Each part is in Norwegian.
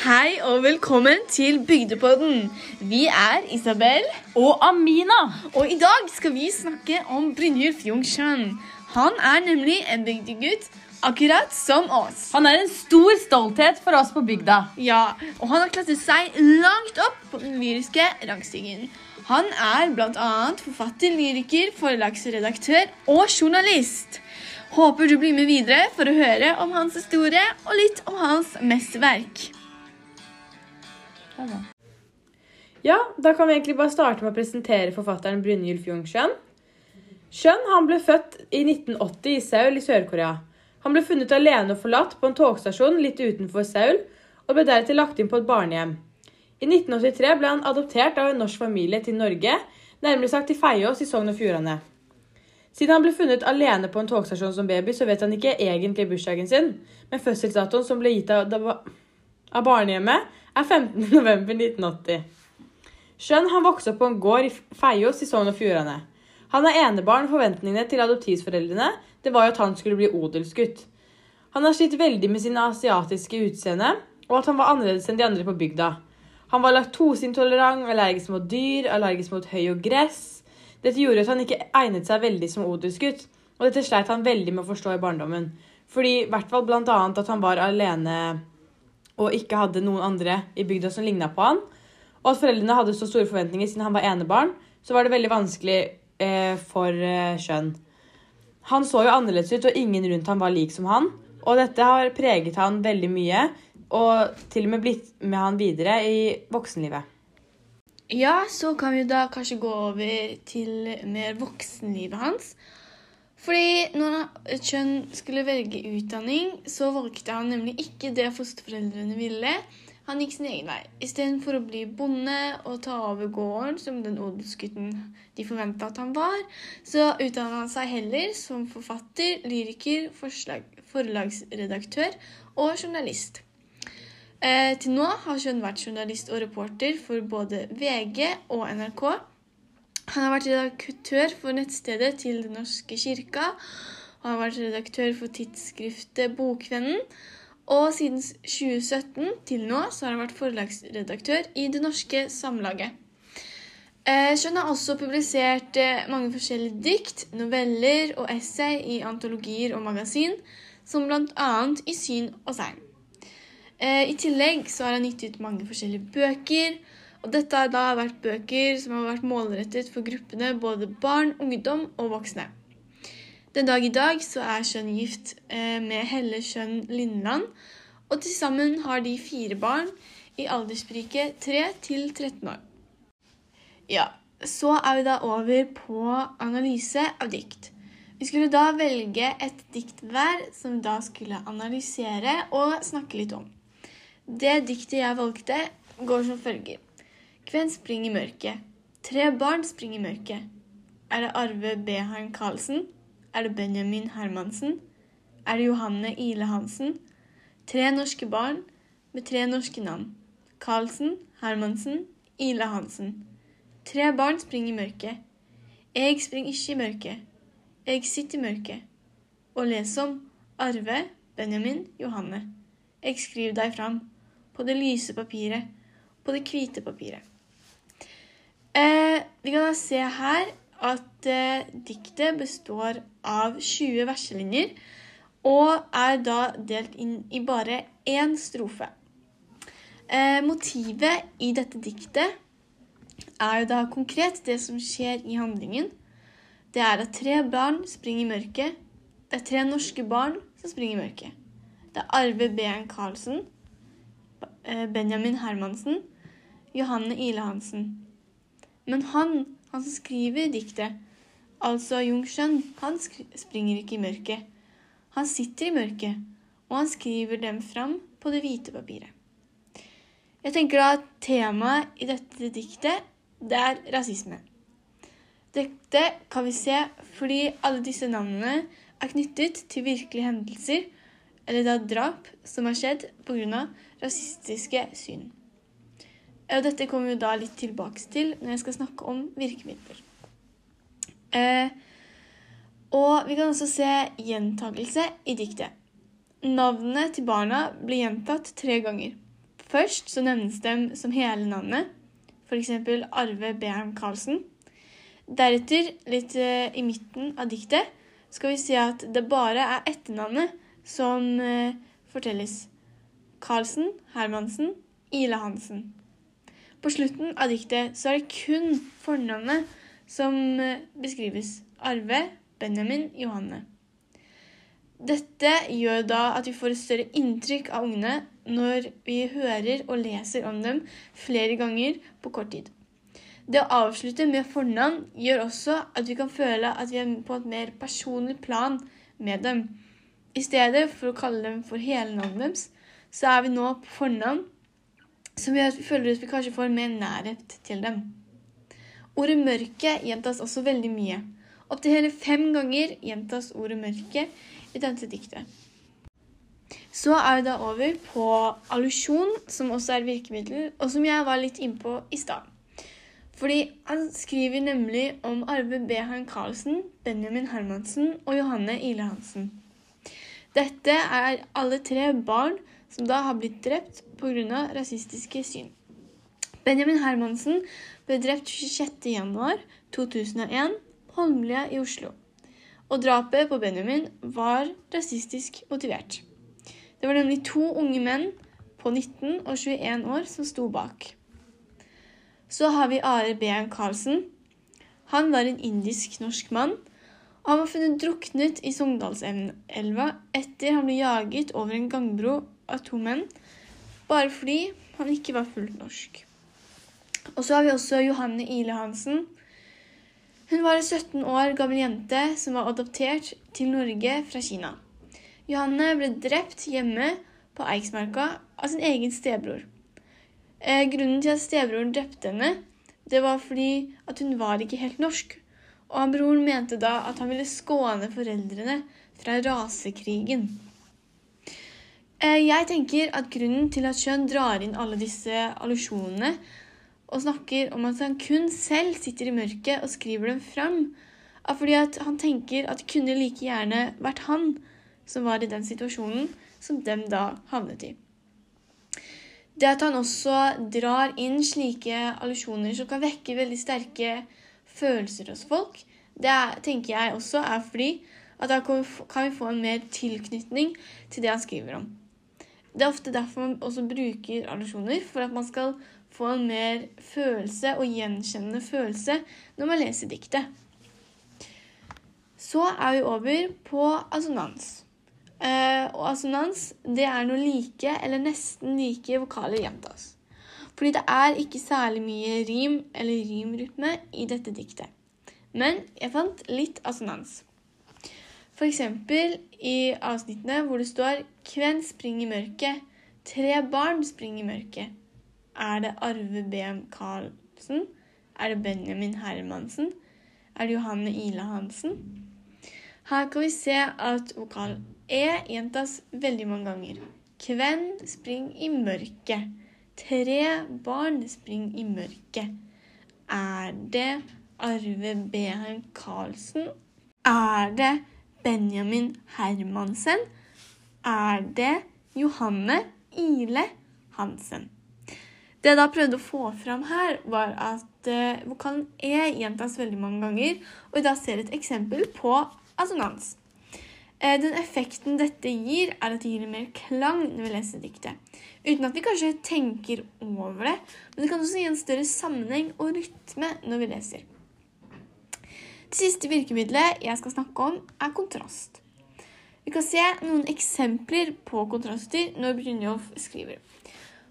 Hei og velkommen til Bygdepodden. Vi er Isabel. Og Amina. Og i dag skal vi snakke om Brynjulf Jungskjønn. Han er nemlig en bygdegutt, akkurat som oss. Han er en stor stolthet for oss på bygda. Ja, og han har klatret seg langt opp på den lyriske rangstigen. Han er bl.a. forfatter, lyriker, forlagsredaktør og journalist. Håper du blir med videre for å høre om hans historie og litt om hans mesterverk. Ja, da kan vi egentlig bare starte med å presentere forfatteren Brynjulf Jungskjønn. Skjønn han ble født i 1980 i Seoul i Sør-Korea. Han ble funnet alene og forlatt på en togstasjon litt utenfor Seoul, og ble deretter lagt inn på et barnehjem. I 1983 ble han adoptert av en norsk familie til Norge, nærmere sagt til Feiås i Sogn og Fjordane. Siden han ble funnet alene på en togstasjon som baby, så vet han ikke egentlig bursdagen sin, men fødselsdatoen som ble gitt av, av barnehjemmet, er 15.11.1980. Skjønn han vokste opp på en gård i Feios i Sogn og Fjordane. Han er enebarn. Forventningene til adoptivforeldrene det var jo at han skulle bli odelsgutt. Han har slitt veldig med sine asiatiske utseende, og at han var annerledes enn de andre på bygda. Han var laktoseintolerant, allergisk mot dyr, allergisk mot høy og gress. Dette gjorde at han ikke egnet seg veldig som odelsgutt, og dette sleit han veldig med å forstå i barndommen. Fordi i hvert fall blant annet at han var alene og ikke hadde noen andre i bygda som ligna på han. Og at foreldrene hadde så store forventninger siden han var enebarn, så var det veldig vanskelig eh, for eh, kjønn. Han så jo annerledes ut, og ingen rundt ham var lik som han. Og dette har preget han veldig mye, og til og med blitt med han videre i voksenlivet. Ja, så kan vi da kanskje gå over til mer voksenlivet hans. Fordi når Chun skulle velge utdanning, så valgte han nemlig ikke det fosterforeldrene ville. Han gikk sin egen vei. Istedenfor å bli bonde og ta over gården, som den odelsgutten de forventa at han var, så utdanna han seg heller som forfatter, lyriker, forslag, forlagsredaktør og journalist. Eh, til nå har kjønn vært journalist og reporter for både VG og NRK. Han har vært redaktør for nettstedet til Den norske kirka. Han har vært redaktør for tidsskriftet Bokvennen. Og siden 2017 til nå så har han vært forlagsredaktør i Det Norske Samlaget. Eh, Skjønn har også publisert eh, mange forskjellige dikt, noveller og essay i antologier og magasin, som bl.a. I syn og segn. I tillegg så har han gitt ut mange forskjellige bøker. Og dette har da vært bøker som har vært målrettet for gruppene både barn, ungdom og voksne. Den dag i dag så er Skjønn gift med Helle Skjønn Lindland, og til sammen har de fire barn i aldersspriket 3 til 13 år. Ja, så er vi da over på analyse av dikt. Vi skulle da velge et dikt hver som vi da skulle analysere og snakke litt om. Det diktet jeg valgte, går som følger. Kven springer i mørket? Tre barn springer i mørket. Er det Arve Beheim Karlsen? Er det Benjamin Hermansen? Er det Johanne Ile Hansen? Tre norske barn med tre norske navn. Karlsen, Hermansen, Ile Hansen. Tre barn springer i mørket. Jeg springer ikke i mørket. Jeg sitter i mørket. Og leser om Arve, Benjamin, Johanne. Jeg skriver deg fram på det lyse papiret, på det hvite papiret. Eh, vi kan da se her at eh, diktet består av 20 verselinjer og er da delt inn i bare én strofe. Eh, motivet i dette diktet er jo da konkret det som skjer i handlingen. Det er at tre barn springer i mørket. Det er tre norske barn som springer i mørket. Det er Arve B.N. Karlsen, Benjamin Hermansen, Johanne Ile Hansen. Men han, han som skriver diktet, altså Jungskjønn, han springer ikke i mørket. Han sitter i mørket, og han skriver dem fram på det hvite papiret. Jeg tenker da at temaet i dette diktet, det er rasisme. Dette kan vi se fordi alle disse navnene er knyttet til virkelige hendelser, eller da drap som har skjedd pga. rasistiske syn. Og dette kommer vi da litt tilbake til når jeg skal snakke om virkemidler. Eh, og vi kan også se gjentagelse i diktet. Navnene til barna blir gjentatt tre ganger. Først så nevnes de som hele navnet, f.eks. Arve Bern Karlsen. Deretter, litt eh, i midten av diktet, skal vi si at det bare er etternavnet som eh, fortelles. Karlsen, Hermansen, Ile Hansen. På slutten av diktet så er det kun fornavnet som eh, beskrives. Arve, Benjamin, Johanne. Dette gjør da at vi får et større inntrykk av ungene når vi hører og leser om dem flere ganger på kort tid. Det å avslutte med fornavn gjør også at vi kan føle at vi er på et mer personlig plan med dem. I stedet for å kalle dem for hele navnet deres, så er vi nå på fornavn, som gjør at vi føler at vi kanskje får mer nærhet til dem. Ordet mørke gjentas også veldig mye. Opptil hele fem ganger gjentas ordet mørke i dette diktet. Så er vi da over på allusjon, som også er virkemiddel, og som jeg var litt innpå i stad. Fordi han skriver nemlig om Arve Behan Karlsen, Benjamin Hermansen og Johanne Ile Hansen. Dette er alle tre barn som da har blitt drept pga. rasistiske syn. Benjamin Hermansen ble drept 26.1.2001 på Holmlia i Oslo. Og drapet på Benjamin var rasistisk motivert. Det var nemlig to unge menn på 19 og 21 år som sto bak. Så har vi Are Behn Karlsen. Han var en indisk-norsk mann. Han var funnet druknet i Sogndalselva etter han ble jaget over en gangbro av to menn, bare fordi han ikke var fullt norsk. Og så har vi også Johanne Ile Hansen. Hun var en 17 år gammel jente som var adoptert til Norge fra Kina. Johanne ble drept hjemme på Eiksmarka av sin egen stebror. Eh, grunnen til at stebroren drepte henne, det var fordi at hun var ikke helt norsk. Og broren mente da at han ville skåne foreldrene fra rasekrigen. Eh, jeg tenker at grunnen til at Kjønn drar inn alle disse allusjonene og snakker om at han kun selv sitter i mørket og skriver dem fram, er fordi at han tenker at det kunne like gjerne vært han som var i den situasjonen som dem da havnet i. Det at han også drar inn slike allusjoner som kan vekke veldig sterke følelser hos folk, det er, tenker jeg også er fordi at da kan vi få en mer tilknytning til det han skriver om. Det er ofte derfor man også bruker allusjoner, for at man skal få en mer følelse og gjenkjennende følelse når man leser diktet. Så er vi over på assonans. Eh, og assonans det er når like eller nesten like vokaler gjentas. Fordi det er ikke særlig mye rim eller rimrytme i dette diktet. Men jeg fant litt assonans. Eksempel i avsnittene hvor det står 'Kven springer i mørket', 'Tre barn springer i mørket'. Er det Arve B.M. Karlsen? Er det Benjamin Hermansen? Er det Johanne Ile Hansen? Her kan vi se at vokal E gjentas veldig mange ganger. Kven spring i mørket. Tre barn springer i mørket. Er det Arve Beheim Karlsen? Er det Benjamin Hermansen? Er det Johanne Ile Hansen? Det jeg da prøvde å få fram her, var at uh, vokalen E gjentas veldig mange ganger, og vi da ser et eksempel på assonans. Eh, den effekten dette gir, er at det gir mer klang når vi leser diktet. Uten at vi kanskje tenker over det, men det kan også gi en større sammenheng og rytme når vi leser. Det siste virkemidlet jeg skal snakke om, er kontrast. Vi kan se noen eksempler på kontraster når Brynjolf skriver.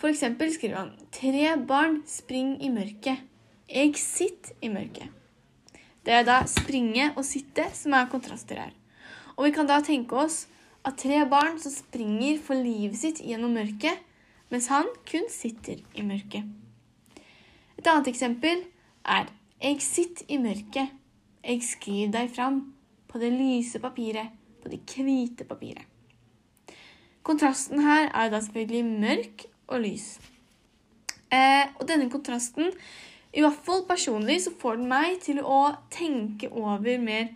For eksempel skriver han Tre barn spring i mørket. Jeg sitter i mørket. Det er da springe og sitte som er kontraster her. Og vi kan da tenke oss at tre barn som springer for livet sitt gjennom mørket, mens han kun sitter i mørket. Et annet eksempel er Jeg sitter i mørket. Jeg skriver deg fram på det lyse papiret, på det hvite papiret. Kontrasten her er da selvfølgelig mørk og lys. Eh, og denne kontrasten, i hvert fall personlig, så får den meg til å tenke over mer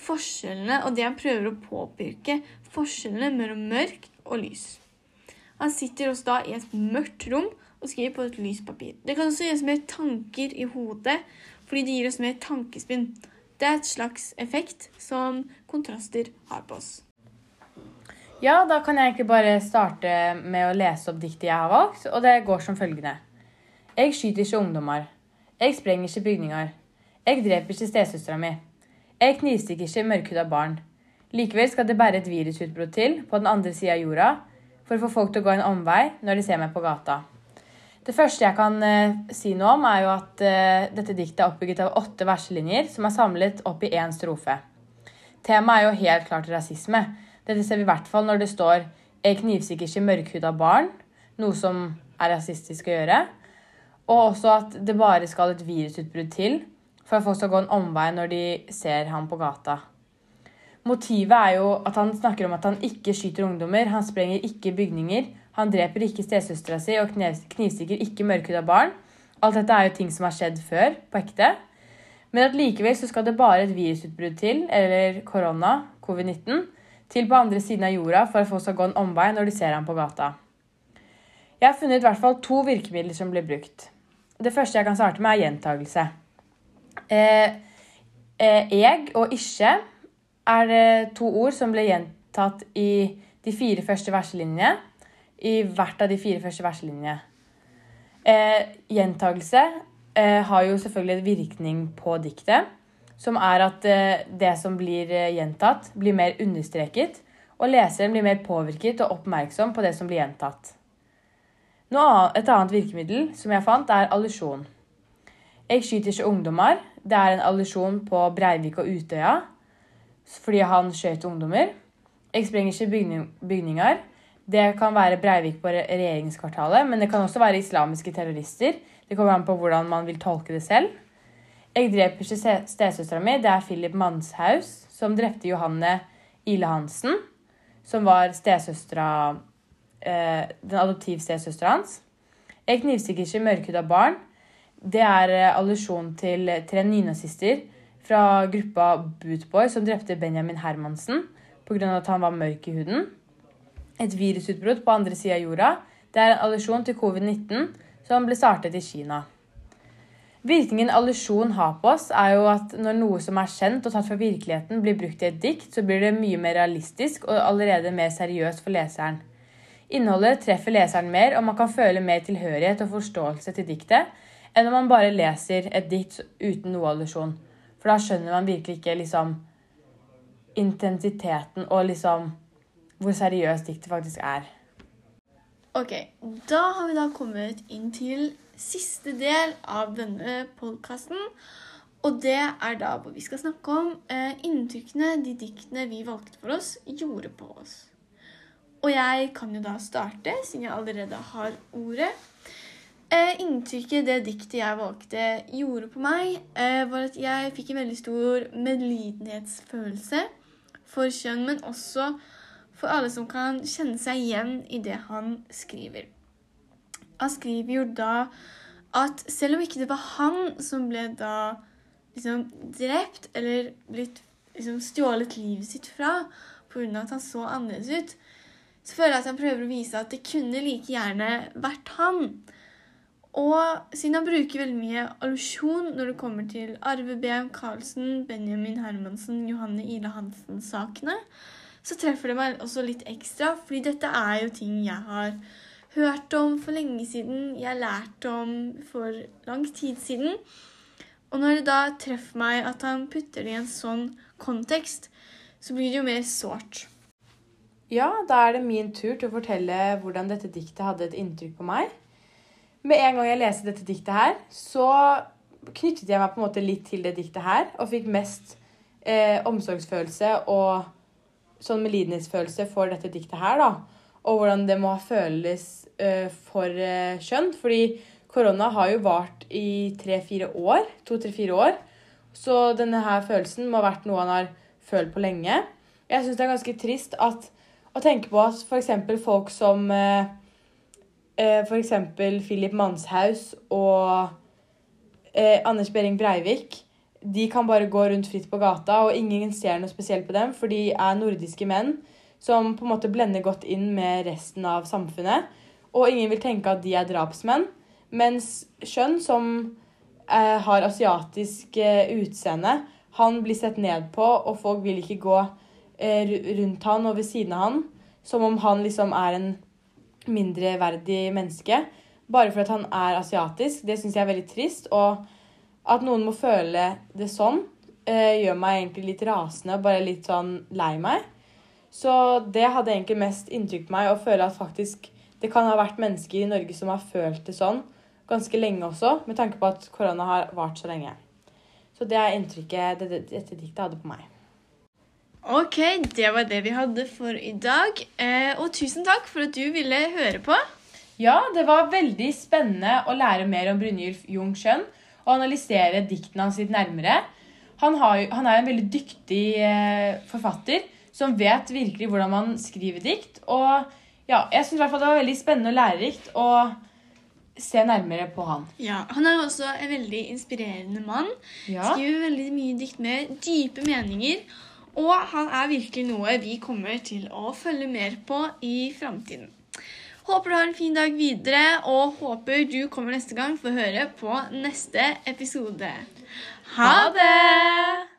forskjellene og det han prøver å påpeke, forskjellene mellom mørk og lys. Han sitter også da i et mørkt rom og skriver på et lyst papir. Det kan også oss mer tanker i hodet, fordi det gir oss mer tankespinn. Det er et slags effekt som kontraster har på oss. Ja, da kan jeg egentlig bare starte med å lese opp diktet jeg har valgt, og det går som følgende. Jeg skyter ikke ungdommer. Jeg sprenger ikke bygninger. Jeg dreper ikke stesøstera mi. Jeg knivstikker ikke mørkhuda barn. Likevel skal det bære et virusutbrudd til på den andre sida av jorda for å få folk til å gå en omvei når de ser meg på gata. Det første jeg kan eh, si noe om, er jo at eh, dette diktet er oppbygget av åtte verselinjer som er samlet opp i én strofe. Temaet er jo helt klart rasisme. Dette ser vi i hvert fall når det står 'Jeg knivstikker ikke mørkhuda barn', noe som er rasistisk å gjøre. Og også at det bare skal et virusutbrudd til for at folk skal gå en omvei når de ser ham på gata. Motivet er jo at han snakker om at han ikke skyter ungdommer, han sprenger ikke bygninger, han dreper ikke stesøstera si og knivstikker ikke mørkhuda barn. Alt dette er jo ting som har skjedd før, på ekte. Men at likevel så skal det bare et virusutbrudd til, eller korona, covid-19, til på andre siden av jorda for at folk skal gå en omvei når de ser ham på gata. Jeg har funnet i hvert fall to virkemidler som blir brukt. Det første jeg kan starte med, er gjentagelse. Eh, eh, og ikke er to ord som ble gjentatt i de fire første verselinjene. I hvert av de fire første verselinjene. Eh, gjentagelse eh, har jo selvfølgelig en virkning på diktet. Som er at eh, det som blir eh, gjentatt, blir mer understreket. Og leseren blir mer påvirket og oppmerksom på det som blir gjentatt. Annet, et annet virkemiddel som jeg fant, er allusjon. Jeg skyter ikke ungdommer. Det er en allusjon på Breivik og Utøya fordi han skjøt ungdommer. Jeg sprenger ikke bygning, bygninger. Det kan være Breivik på regjeringskvartalet, men det kan også være islamiske terrorister. Det kommer an på hvordan man vil tolke det selv. Jeg dreper ikke stesøstera mi. Det er Philip Manshaus som drepte Johanne Ile Hansen, som var stesøstera eh, Den adoptivstesøstera hans. Jeg knivstikker ikke mørkhuda barn. Det er eh, allusjon til tre nynazister fra gruppa Bootboy som drepte Benjamin Hermansen pga. at han var mørk i huden. Et virusutbrudd på andre sida av jorda. Det er en allusjon til covid-19 som ble startet i Kina. Virkningen allusjon har på oss, er jo at når noe som er kjent og tatt fra virkeligheten, blir brukt i et dikt, så blir det mye mer realistisk og allerede mer seriøst for leseren. Innholdet treffer leseren mer, og man kan føle mer tilhørighet og forståelse til diktet enn om man bare leser et dikt uten noe allusjon. For da skjønner man virkelig ikke liksom intensiteten og liksom hvor seriøst diktet faktisk er. Ok, da har vi da kommet inn til siste del av denne podkasten. Og det er da hvor vi skal snakke om eh, inntrykkene de diktene vi valgte for oss, gjorde på oss. Og jeg kan jo da starte, siden jeg allerede har ordet. Eh, inntrykket det diktet jeg valgte, gjorde på meg, eh, var at jeg fikk en veldig stor medlidenhetsfølelse for kjønn, men også for alle som kan kjenne seg igjen i det han skriver. Han skriver jo da at selv om ikke det var han som ble da liksom drept eller blitt liksom stjålet livet sitt fra pga. at han så annerledes ut, så føler jeg at han prøver å vise at det kunne like gjerne vært han. Og siden han bruker veldig mye allusjon når det kommer til Arve B.M. Karlsen, Benjamin Hermansen, Johanne Ile Hansen-sakene, så treffer det meg også litt ekstra, fordi dette er jo ting jeg har hørt om for lenge siden, jeg har lært om for lang tid siden. Og når det da treffer meg at han putter det i en sånn kontekst, så blir det jo mer sårt. Ja, da er det min tur til å fortelle hvordan dette diktet hadde et inntrykk på meg. Med en gang jeg leste dette diktet her, så knyttet jeg meg på en måte litt til det diktet her, og fikk mest eh, omsorgsfølelse og sånn medlidenhetsfølelse for dette diktet her, da. Og hvordan det må føles eh, for eh, kjønn. Fordi korona har jo vart i tre-fire år. To-tre-fire år. Så denne her følelsen må ha vært noe han har følt på lenge. Jeg syns det er ganske trist at, å tenke på at f.eks. folk som eh, eh, f.eks. Philip Manshaus og eh, Anders Behring Breivik de kan bare gå rundt fritt på gata, og ingen ser noe spesielt på dem, for de er nordiske menn som på en måte blender godt inn med resten av samfunnet. Og ingen vil tenke at de er drapsmenn. Mens Skjønn, som eh, har asiatisk eh, utseende, han blir sett ned på, og folk vil ikke gå rundt han og ved siden av han, som om han liksom er en mindreverdig menneske. Bare for at han er asiatisk. Det syns jeg er veldig trist. Og at noen må føle det sånn, eh, gjør meg egentlig litt rasende og bare litt sånn lei meg. Så det hadde egentlig mest inntrykk på meg å føle at faktisk det kan ha vært mennesker i Norge som har følt det sånn ganske lenge også, med tanke på at korona har vart så lenge. Så det er inntrykket dette diktet hadde på meg. Ok, det var det vi hadde for i dag. Eh, og tusen takk for at du ville høre på. Ja, det var veldig spennende å lære mer om Brynjulf Jungsjønn og analysere diktene hans litt nærmere. Han, har, han er en veldig dyktig eh, forfatter som vet virkelig hvordan man skriver dikt. Og ja, jeg syns det var veldig spennende og lærerikt å se nærmere på han. Ja, Han er også en veldig inspirerende mann. Ja. Skriver veldig mye dikt med dype meninger. Og han er virkelig noe vi kommer til å følge mer på i framtiden. Håper du har en fin dag videre, og håper du kommer neste gang for å høre på neste episode. Ha det!